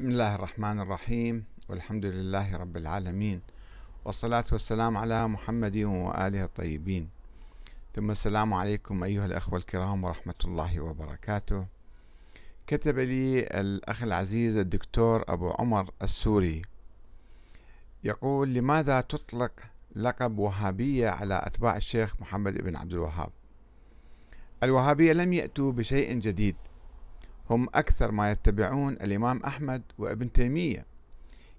بسم الله الرحمن الرحيم والحمد لله رب العالمين والصلاة والسلام على محمد وآله الطيبين. ثم السلام عليكم أيها الأخوة الكرام ورحمة الله وبركاته. كتب لي الأخ العزيز الدكتور أبو عمر السوري يقول لماذا تطلق لقب وهابية على أتباع الشيخ محمد بن عبد الوهاب؟ الوهابية لم يأتوا بشيء جديد هم أكثر ما يتبعون الإمام أحمد وابن تيمية.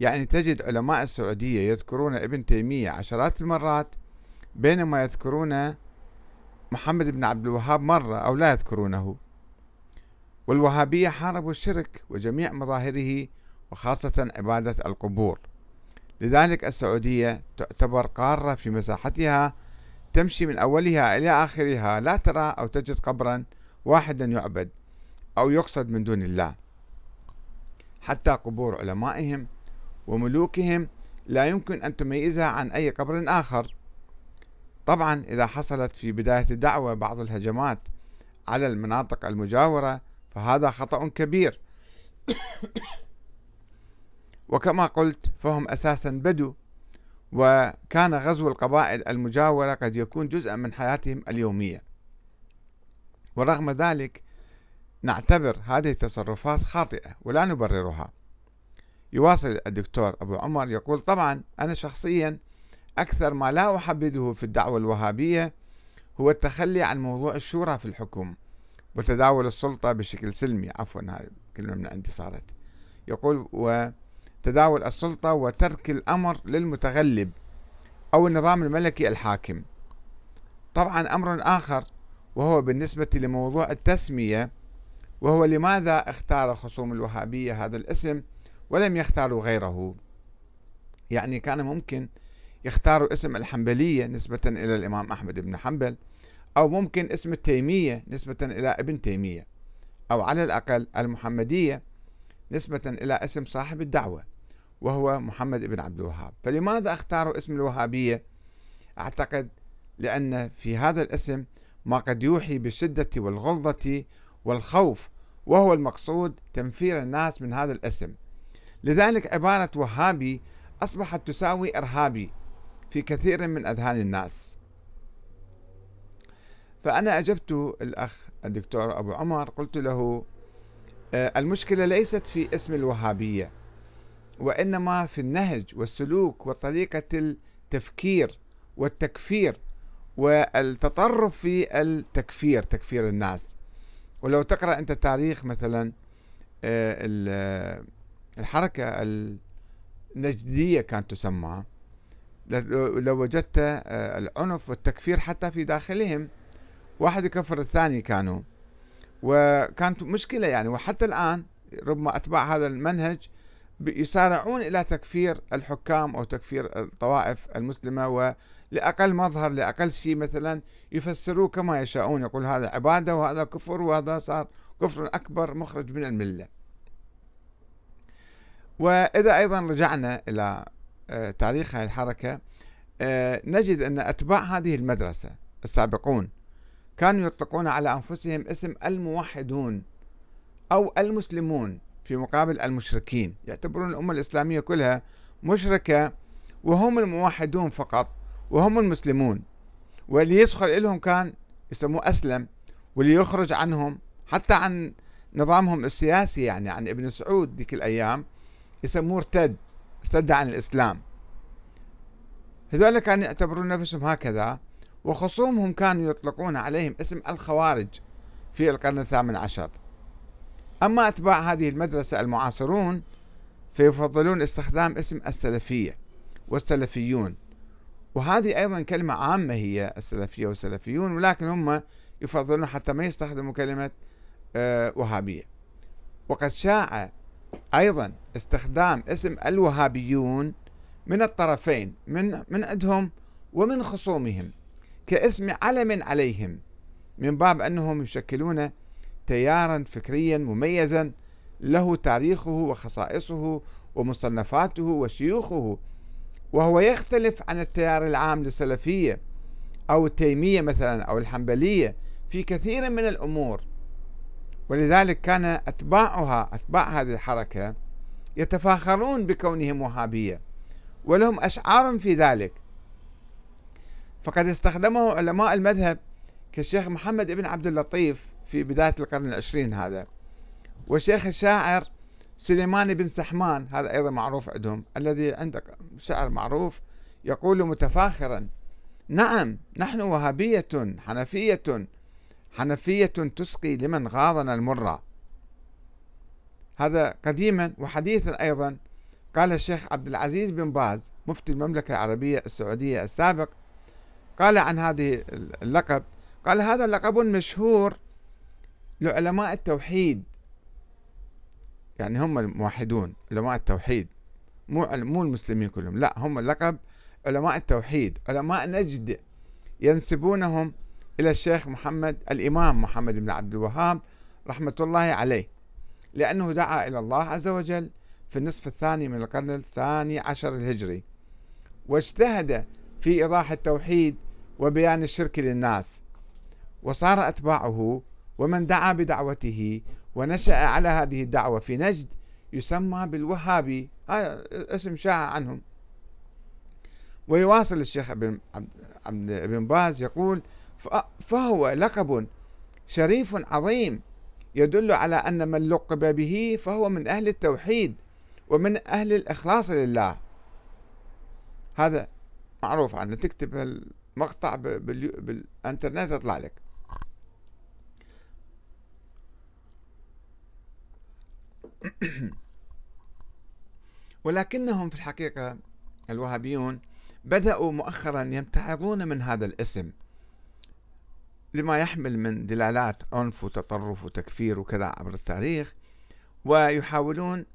يعني تجد علماء السعودية يذكرون ابن تيمية عشرات المرات بينما يذكرون محمد بن عبد الوهاب مرة أو لا يذكرونه. والوهابية حاربوا الشرك وجميع مظاهره وخاصة عبادة القبور. لذلك السعودية تعتبر قارة في مساحتها تمشي من أولها إلى آخرها لا ترى أو تجد قبرا واحدا يعبد. أو يقصد من دون الله. حتى قبور علمائهم وملوكهم لا يمكن أن تميزها عن أي قبر آخر. طبعا إذا حصلت في بداية الدعوة بعض الهجمات على المناطق المجاورة فهذا خطأ كبير. وكما قلت فهم أساسا بدو وكان غزو القبائل المجاورة قد يكون جزءا من حياتهم اليومية. ورغم ذلك نعتبر هذه التصرفات خاطئة ولا نبررها. يواصل الدكتور أبو عمر يقول طبعا أنا شخصيا أكثر ما لا أحبذه في الدعوة الوهابية هو التخلي عن موضوع الشورى في الحكم وتداول السلطة بشكل سلمي. عفوا هذه كلمة من عندي صارت. يقول وتداول السلطة وترك الأمر للمتغلب أو النظام الملكي الحاكم. طبعا أمر آخر وهو بالنسبة لموضوع التسمية وهو لماذا اختار خصوم الوهابية هذا الاسم ولم يختاروا غيره؟ يعني كان ممكن يختاروا اسم الحنبلية نسبة إلى الإمام أحمد بن حنبل أو ممكن اسم التيمية نسبة إلى ابن تيمية أو على الأقل المحمدية نسبة إلى اسم صاحب الدعوة وهو محمد بن عبد الوهاب. فلماذا اختاروا اسم الوهابية؟ أعتقد لأن في هذا الاسم ما قد يوحي بالشدة والغلظة والخوف وهو المقصود تنفير الناس من هذا الاسم. لذلك عبارة وهابي أصبحت تساوي إرهابي في كثير من أذهان الناس. فأنا أجبت الأخ الدكتور أبو عمر قلت له آه، المشكلة ليست في اسم الوهابية وإنما في النهج والسلوك وطريقة التفكير والتكفير والتطرف في التكفير تكفير الناس. ولو تقرأ أنت تاريخ مثلا آه، الحركة النجدية كانت تسمى. لو وجدت آه، العنف والتكفير حتى في داخلهم واحد يكفر الثاني كانوا. وكانت مشكلة يعني. وحتى الآن ربما أتباع هذا المنهج يسارعون إلى تكفير الحكام أو تكفير الطوائف المسلمة ولأقل مظهر لأقل شيء مثلا يفسروه كما يشاءون يقول هذا عبادة وهذا كفر وهذا صار كفر أكبر مخرج من الملة. وإذا أيضا رجعنا إلى آه، تاريخ هذه الحركة آه، نجد أن أتباع هذه المدرسة السابقون كانوا يطلقون على أنفسهم اسم الموحدون أو المسلمون في مقابل المشركين يعتبرون الأمة الإسلامية كلها مشركة وهم الموحدون فقط. وهم المسلمون. واللي يدخل لهم كان يسموه أسلم واللي يخرج عنهم حتى عن نظامهم السياسي يعني عن ابن سعود ذيك الأيام يسموه ارتد ارتد عن الإسلام. هذول كانوا يعتبرون نفسهم هكذا وخصومهم كانوا يطلقون عليهم اسم الخوارج في القرن الثامن عشر. أما أتباع هذه المدرسة المعاصرون فيفضلون استخدام اسم السلفية والسلفيون. وهذه أيضا كلمة عامة هي السلفية والسلفيون ولكن هم يفضلون حتى ما يستخدموا كلمة آه، وهابية. وقد شاع أيضا استخدام اسم الوهابيون من الطرفين من من عندهم ومن خصومهم كاسم علم عليهم من باب أنهم يشكلون تيارا فكريا مميزا له تاريخه وخصائصه ومصنفاته وشيوخه. وهو يختلف عن التيار العام للسلفية أو التيمية مثلا أو الحنبلية في كثير من الأمور. ولذلك كان أتباعها أتباع هذه الحركة يتفاخرون بكونهم وهابية ولهم أشعار في ذلك. فقد استخدمه علماء المذهب كالشيخ محمد بن عبد اللطيف في بداية القرن العشرين هذا والشيخ الشاعر سليمان بن سحمان هذا أيضا معروف عندهم الذي عندك شعر معروف يقول متفاخرا نعم نحن وهابية حنفية حنفية تسقي لمن غاضنا المرة هذا قديما وحديثا أيضا قال الشيخ عبد العزيز بن باز مفتي المملكة العربية السعودية السابق قال عن هذه اللقب قال هذا لقب مشهور لعلماء التوحيد يعني هم الموحدون علماء التوحيد. مو مو المسلمين كلهم لا هم اللقب علماء التوحيد علماء نجد ينسبونهم إلى الشيخ محمد الإمام محمد بن عبد الوهاب رحمة الله عليه لأنه دعا إلى الله عز وجل في النصف الثاني من القرن الثاني عشر الهجري واجتهد في إيضاح التوحيد وبيان الشرك للناس وصار أتباعه ومن دعا بدعوته ونشأ على هذه الدعوة في نجد يسمى بالوهابي. هذا اسم شاع عنهم. ويواصل الشيخ ابن ابن باز يقول فهو لقب شريف عظيم يدل على أن من لقب به فهو من أهل التوحيد ومن أهل الإخلاص لله. هذا معروف عنه. تكتب المقطع بالإنترنت يطلع لك. ولكنهم في الحقيقة الوهابيون بدأوا مؤخرا يمتعضون من هذا الاسم لما يحمل من دلالات عنف وتطرف وتكفير وكذا عبر التاريخ ويحاولون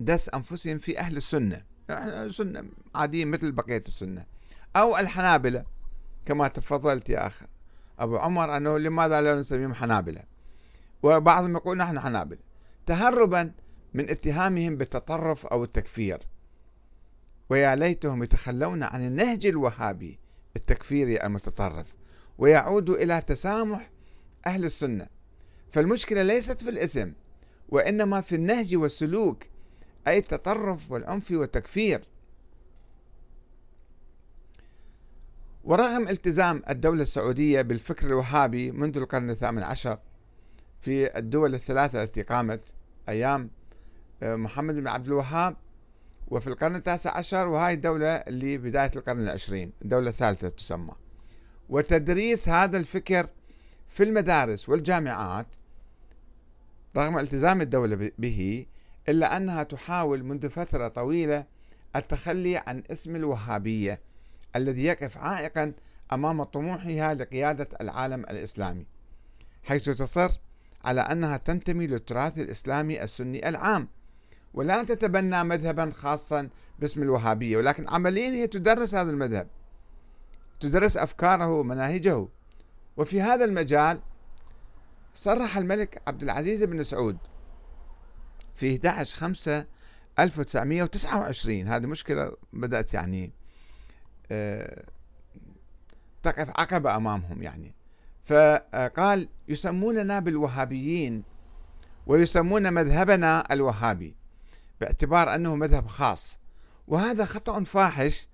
دس أنفسهم في أهل السنة سنة عاديين مثل بقية السنة. أو الحنابلة كما تفضلت يا أخ أبو عمر أنه لماذا لا نسميهم حنابلة؟ وبعضهم يقول نحن حنابلة. تهربا من اتهامهم بالتطرف أو التكفير. ويا ليتهم يتخلون عن النهج الوهابي التكفيري المتطرف. ويعود إلى تسامح أهل السنة. فالمشكلة ليست في الاسم وإنما في النهج والسلوك أي التطرف والعنف والتكفير. ورغم التزام الدولة السعودية بالفكر الوهابي منذ القرن الثامن عشر في الدول الثلاثة التي قامت أيام آه، محمد بن عبد الوهاب وفي القرن التاسع عشر وهاي الدولة اللي بداية القرن العشرين الدولة الثالثة تسمى. وتدريس هذا الفكر في المدارس والجامعات رغم التزام الدولة به إلا أنها تحاول منذ فترة طويلة التخلي عن اسم الوهابية الذي يقف عائقا أمام طموحها لقيادة العالم الإسلامي حيث تصر على أنها تنتمي للتراث الإسلامي السني العام ولا تتبنى مذهبا خاصا باسم الوهابية ولكن عمليا هي تدرس هذا المذهب تدرس أفكاره ومناهجه. وفي هذا المجال صرح الملك عبد العزيز بن سعود في 11 5 1929 هذه مشكلة بدأت يعني آه، تقف عقبة أمامهم يعني. فقال يسموننا بالوهابيين ويسمون مذهبنا الوهابي باعتبار أنه مذهب خاص. وهذا خطأ فاحش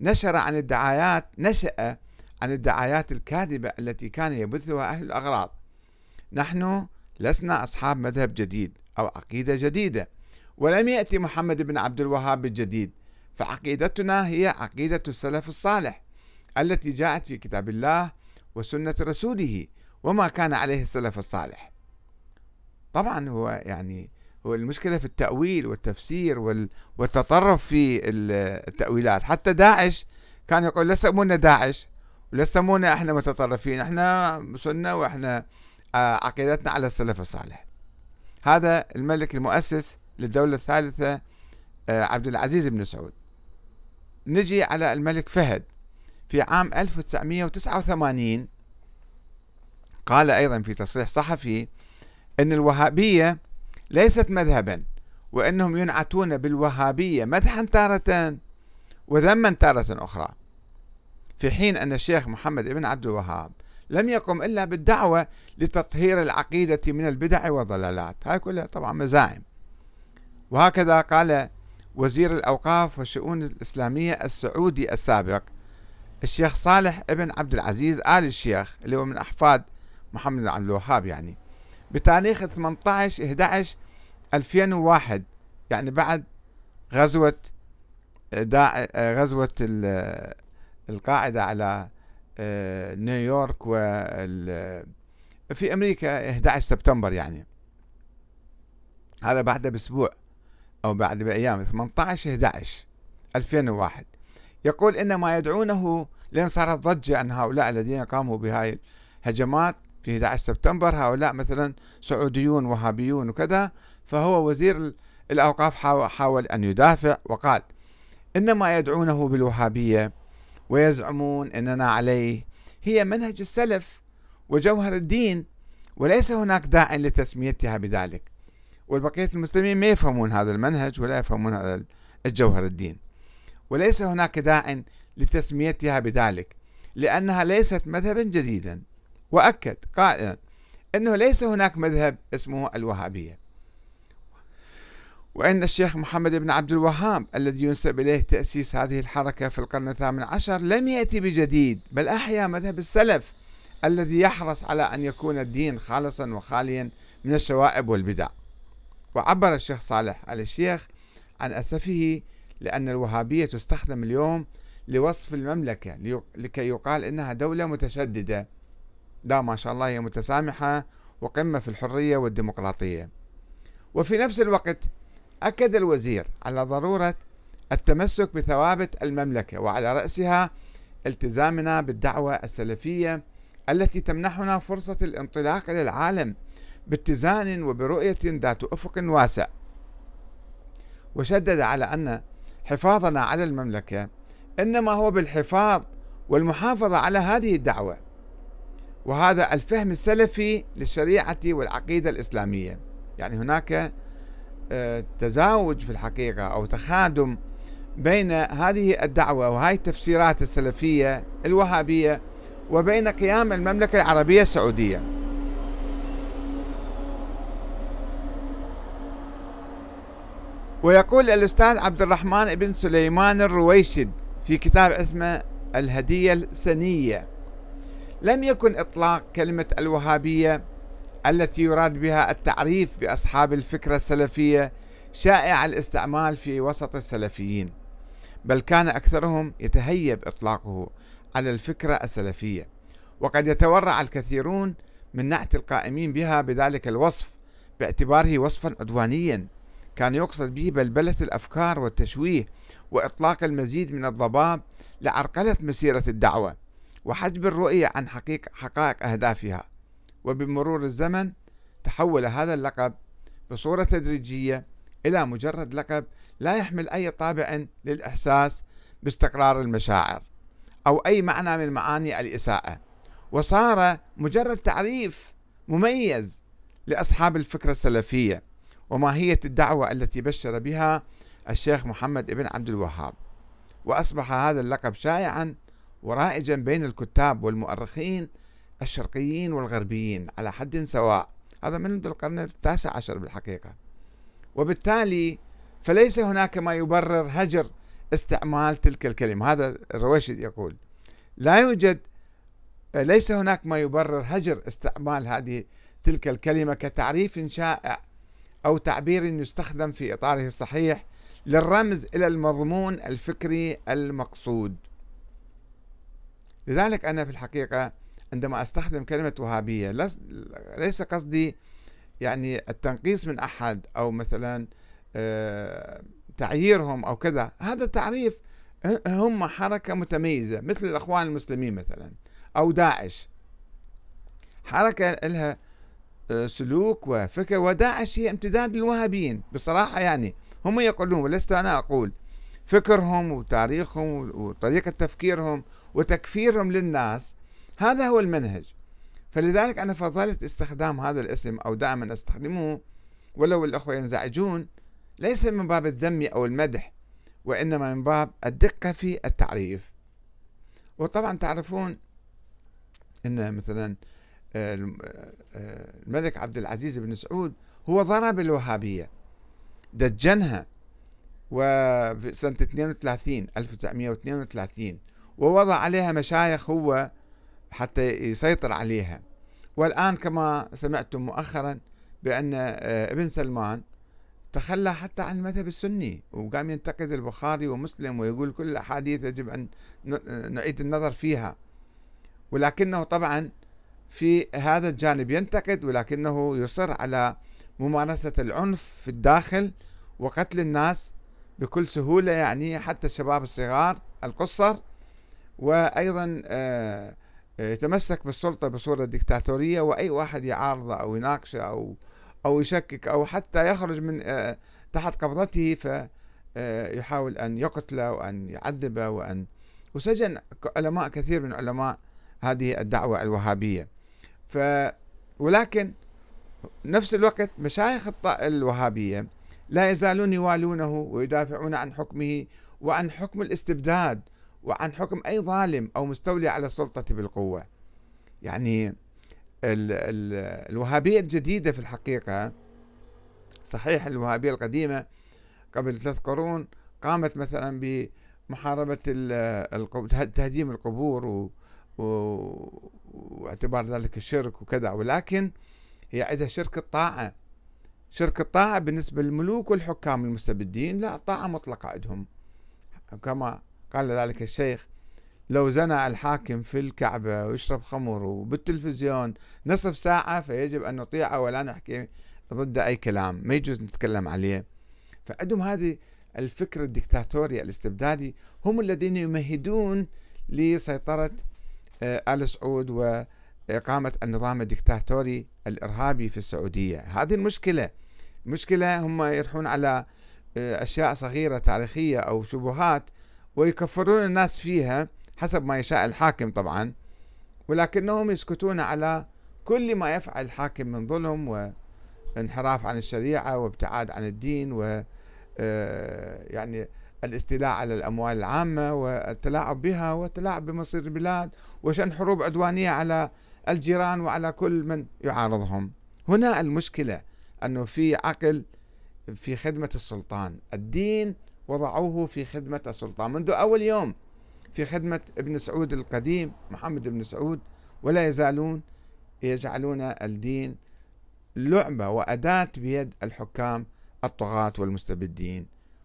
نشر عن الدعايات نشأ عن الدعايات الكاذبة التي كان يبثها أهل الأغراض. نحن لسنا أصحاب مذهب جديد أو عقيدة جديدة ولم يأتي محمد بن عبد الوهاب بالجديد فعقيدتنا هي عقيدة السلف الصالح التي جاءت في كتاب الله وسنة رسوله وما كان عليه السلف الصالح. طبعا هو يعني هو المشكلة في التأويل والتفسير والتطرف في التأويلات. حتى داعش كان يقول لا سمونا داعش ولا سمونا إحنا متطرفين إحنا سنة وإحنا آه، عقيدتنا على السلف الصالح. هذا الملك المؤسس للدولة الثالثة آه، عبد العزيز بن سعود. نجي على الملك فهد. في عام 1989 قال أيضا في تصريح صحفي أن الوهابية ليست مذهبا وأنهم ينعتون بالوهابية مدحا تارة وذما تارة أخرى في حين أن الشيخ محمد بن عبد الوهاب لم يقم إلا بالدعوة لتطهير العقيدة من البدع والضلالات. هاي كلها طبعا مزاعم وهكذا قال وزير الأوقاف والشؤون الإسلامية السعودي السابق الشيخ صالح ابن عبد العزيز آل الشيخ اللي هو من أحفاد محمد بن الوهاب يعني. بتاريخ 18 11 2001 يعني بعد غزوة داع غزوة القاعدة على آه، نيويورك في أمريكا 11 سبتمبر يعني. هذا بعده بأسبوع أو بعد بأيام 18 11 2001 يقول إن ما يدعونه لأن صارت ضجة أن هؤلاء الذين قاموا بهاي الهجمات في 11 سبتمبر هؤلاء مثلا سعوديون وهابيون وكذا. فهو وزير الأوقاف حاول أن يدافع وقال إن ما يدعونه بالوهابية ويزعمون أننا عليه هي منهج السلف وجوهر الدين وليس هناك داع لتسميتها بذلك. والبقية المسلمين ما يفهمون هذا المنهج ولا يفهمون هذا الجوهر الدين. وليس هناك داع لتسميتها بذلك لأنها ليست مذهبا جديدا. وأكد قائلا أنه ليس هناك مذهب اسمه الوهابية. وأن الشيخ محمد بن عبد الوهاب الذي ينسب إليه تأسيس هذه الحركة في القرن الثامن عشر لم يأتي بجديد بل أحيا مذهب السلف الذي يحرص على أن يكون الدين خالصا وخاليا من الشوائب والبدع. وعبر الشيخ صالح آل الشيخ عن أسفه لأن الوهابية تستخدم اليوم لوصف المملكة لكي يقال إنها دولة متشددة. لا ما شاء الله هي متسامحة وقمة في الحرية والديمقراطية. وفي نفس الوقت أكد الوزير على ضرورة التمسك بثوابت المملكة وعلى رأسها التزامنا بالدعوة السلفية التي تمنحنا فرصة الانطلاق إلى العالم باتزان وبرؤية ذات أفق واسع. وشدد على أن حفاظنا على المملكة إنما هو بالحفاظ والمحافظة على هذه الدعوة. وهذا الفهم السلفي للشريعة والعقيدة الإسلامية. يعني هناك آه، تزاوج في الحقيقة أو تخادم بين هذه الدعوة وهذه التفسيرات السلفية الوهابية وبين قيام المملكة العربية السعودية. ويقول الأستاذ عبد الرحمن بن سليمان الرويشد في كتاب اسمه الهدية السنية. لم يكن إطلاق كلمة الوهابية التي يراد بها التعريف بأصحاب الفكرة السلفية شائع الاستعمال في وسط السلفيين بل كان أكثرهم يتهيب إطلاقه على الفكرة السلفية. وقد يتورع الكثيرون من نعت القائمين بها بذلك الوصف باعتباره وصفا عدوانيا. كان يقصد به بلبلة الأفكار والتشويه وإطلاق المزيد من الضباب لعرقلة مسيرة الدعوة وحجب الرؤية عن حقيق حقائق أهدافها. وبمرور الزمن تحول هذا اللقب بصورة تدريجية إلى مجرد لقب لا يحمل أي طابع للإحساس باستقرار المشاعر أو أي معنى من معاني الإساءة. وصار مجرد تعريف مميز لأصحاب الفكرة السلفية وماهية الدعوة التي بشر بها الشيخ محمد بن عبد الوهاب. وأصبح هذا اللقب شائعا ورائجا بين الكتاب والمؤرخين الشرقيين والغربيين على حد سواء. هذا منذ القرن التاسع عشر بالحقيقة. وبالتالي فليس هناك ما يبرر هجر استعمال تلك الكلمة. هذا الرويشد يقول لا يوجد ليس هناك ما يبرر هجر استعمال هذه تلك الكلمة كتعريف شائع أو تعبير يستخدم في إطاره الصحيح للرمز إلى المضمون الفكري المقصود. لذلك أنا في الحقيقة عندما أستخدم كلمة وهابية ليس قصدي يعني التنقيص من أحد أو مثلا آه، تعييرهم أو كذا. هذا تعريف هم حركة متميزة مثل الأخوان المسلمين مثلا أو داعش. حركة لها سلوك وفكر وداعش هي امتداد للوهابيين بصراحة يعني هم يقولون ولست أنا أقول فكرهم وتاريخهم وطريقة تفكيرهم وتكفيرهم للناس هذا هو المنهج. فلذلك أنا فضلت استخدام هذا الاسم أو دائما أستخدمه ولو الأخوة ينزعجون ليس من باب الذم أو المدح وإنما من باب الدقة في التعريف. وطبعا تعرفون أن مثلا الملك عبد العزيز بن سعود هو ضرب الوهابية دجنها وفي سنة 32 1932 ووضع عليها مشايخ هو حتى يسيطر عليها. والآن كما سمعتم مؤخرا بأن ابن سلمان تخلى حتى عن المذهب السني وقام ينتقد البخاري ومسلم ويقول كل الأحاديث يجب أن نعيد النظر فيها. ولكنه طبعا في هذا الجانب ينتقد ولكنه يصر على ممارسة العنف في الداخل وقتل الناس بكل سهولة يعني حتى الشباب الصغار القصر. وأيضا آه، يتمسك بالسلطة بصورة ديكتاتورية وأي واحد يعارضه أو يناقشه أو أو يشكك أو حتى يخرج من آه، تحت قبضته فيحاول آه، أن يقتله وأن يعذبه وأن وسجن علماء كثير من علماء هذه الدعوة الوهابية. ف ولكن نفس الوقت مشايخ الوهابية لا يزالون يوالونه ويدافعون عن حكمه وعن حكم الاستبداد وعن حكم أي ظالم أو مستولي على السلطة بالقوة. يعني ال ال الوهابية الجديدة في الحقيقة صحيح الوهابية القديمة قبل ثلاث قرون قامت مثلا بمحاربة تهديم القبور واعتبار ذلك الشرك وكذا ولكن هي عندها شرك الطاعة. شرك الطاعة بالنسبة للملوك والحكام المستبدين لا طاعة مطلقة عندهم. كما قال ذلك الشيخ لو زنى الحاكم في الكعبة ويشرب خمر وبالتلفزيون نصف ساعة فيجب أن نطيعه ولا نحكي ضد أي كلام ما يجوز نتكلم عليه. فعندهم هذه الفكر الدكتاتوري الاستبدادي هم الذين يمهدون لسيطرة آل سعود وإقامة النظام الدكتاتوري الإرهابي في السعودية. هذه المشكلة المشكلة هم يرحون على آه، أشياء صغيرة تاريخية أو شبهات ويكفرون الناس فيها حسب ما يشاء الحاكم طبعا ولكنهم يسكتون على كل ما يفعل الحاكم من ظلم وانحراف عن الشريعة وابتعاد عن الدين و آه، يعني الاستيلاء على الأموال العامة والتلاعب بها والتلاعب بمصير البلاد وشن حروب عدوانية على الجيران وعلى كل من يعارضهم. هنا المشكلة أنه في عقل في خدمة السلطان. الدين وضعوه في خدمة السلطان. منذ أول يوم في خدمة ابن سعود القديم محمد بن سعود ولا يزالون يجعلون الدين لعبة وأداة بيد الحكام الطغاة والمستبدين.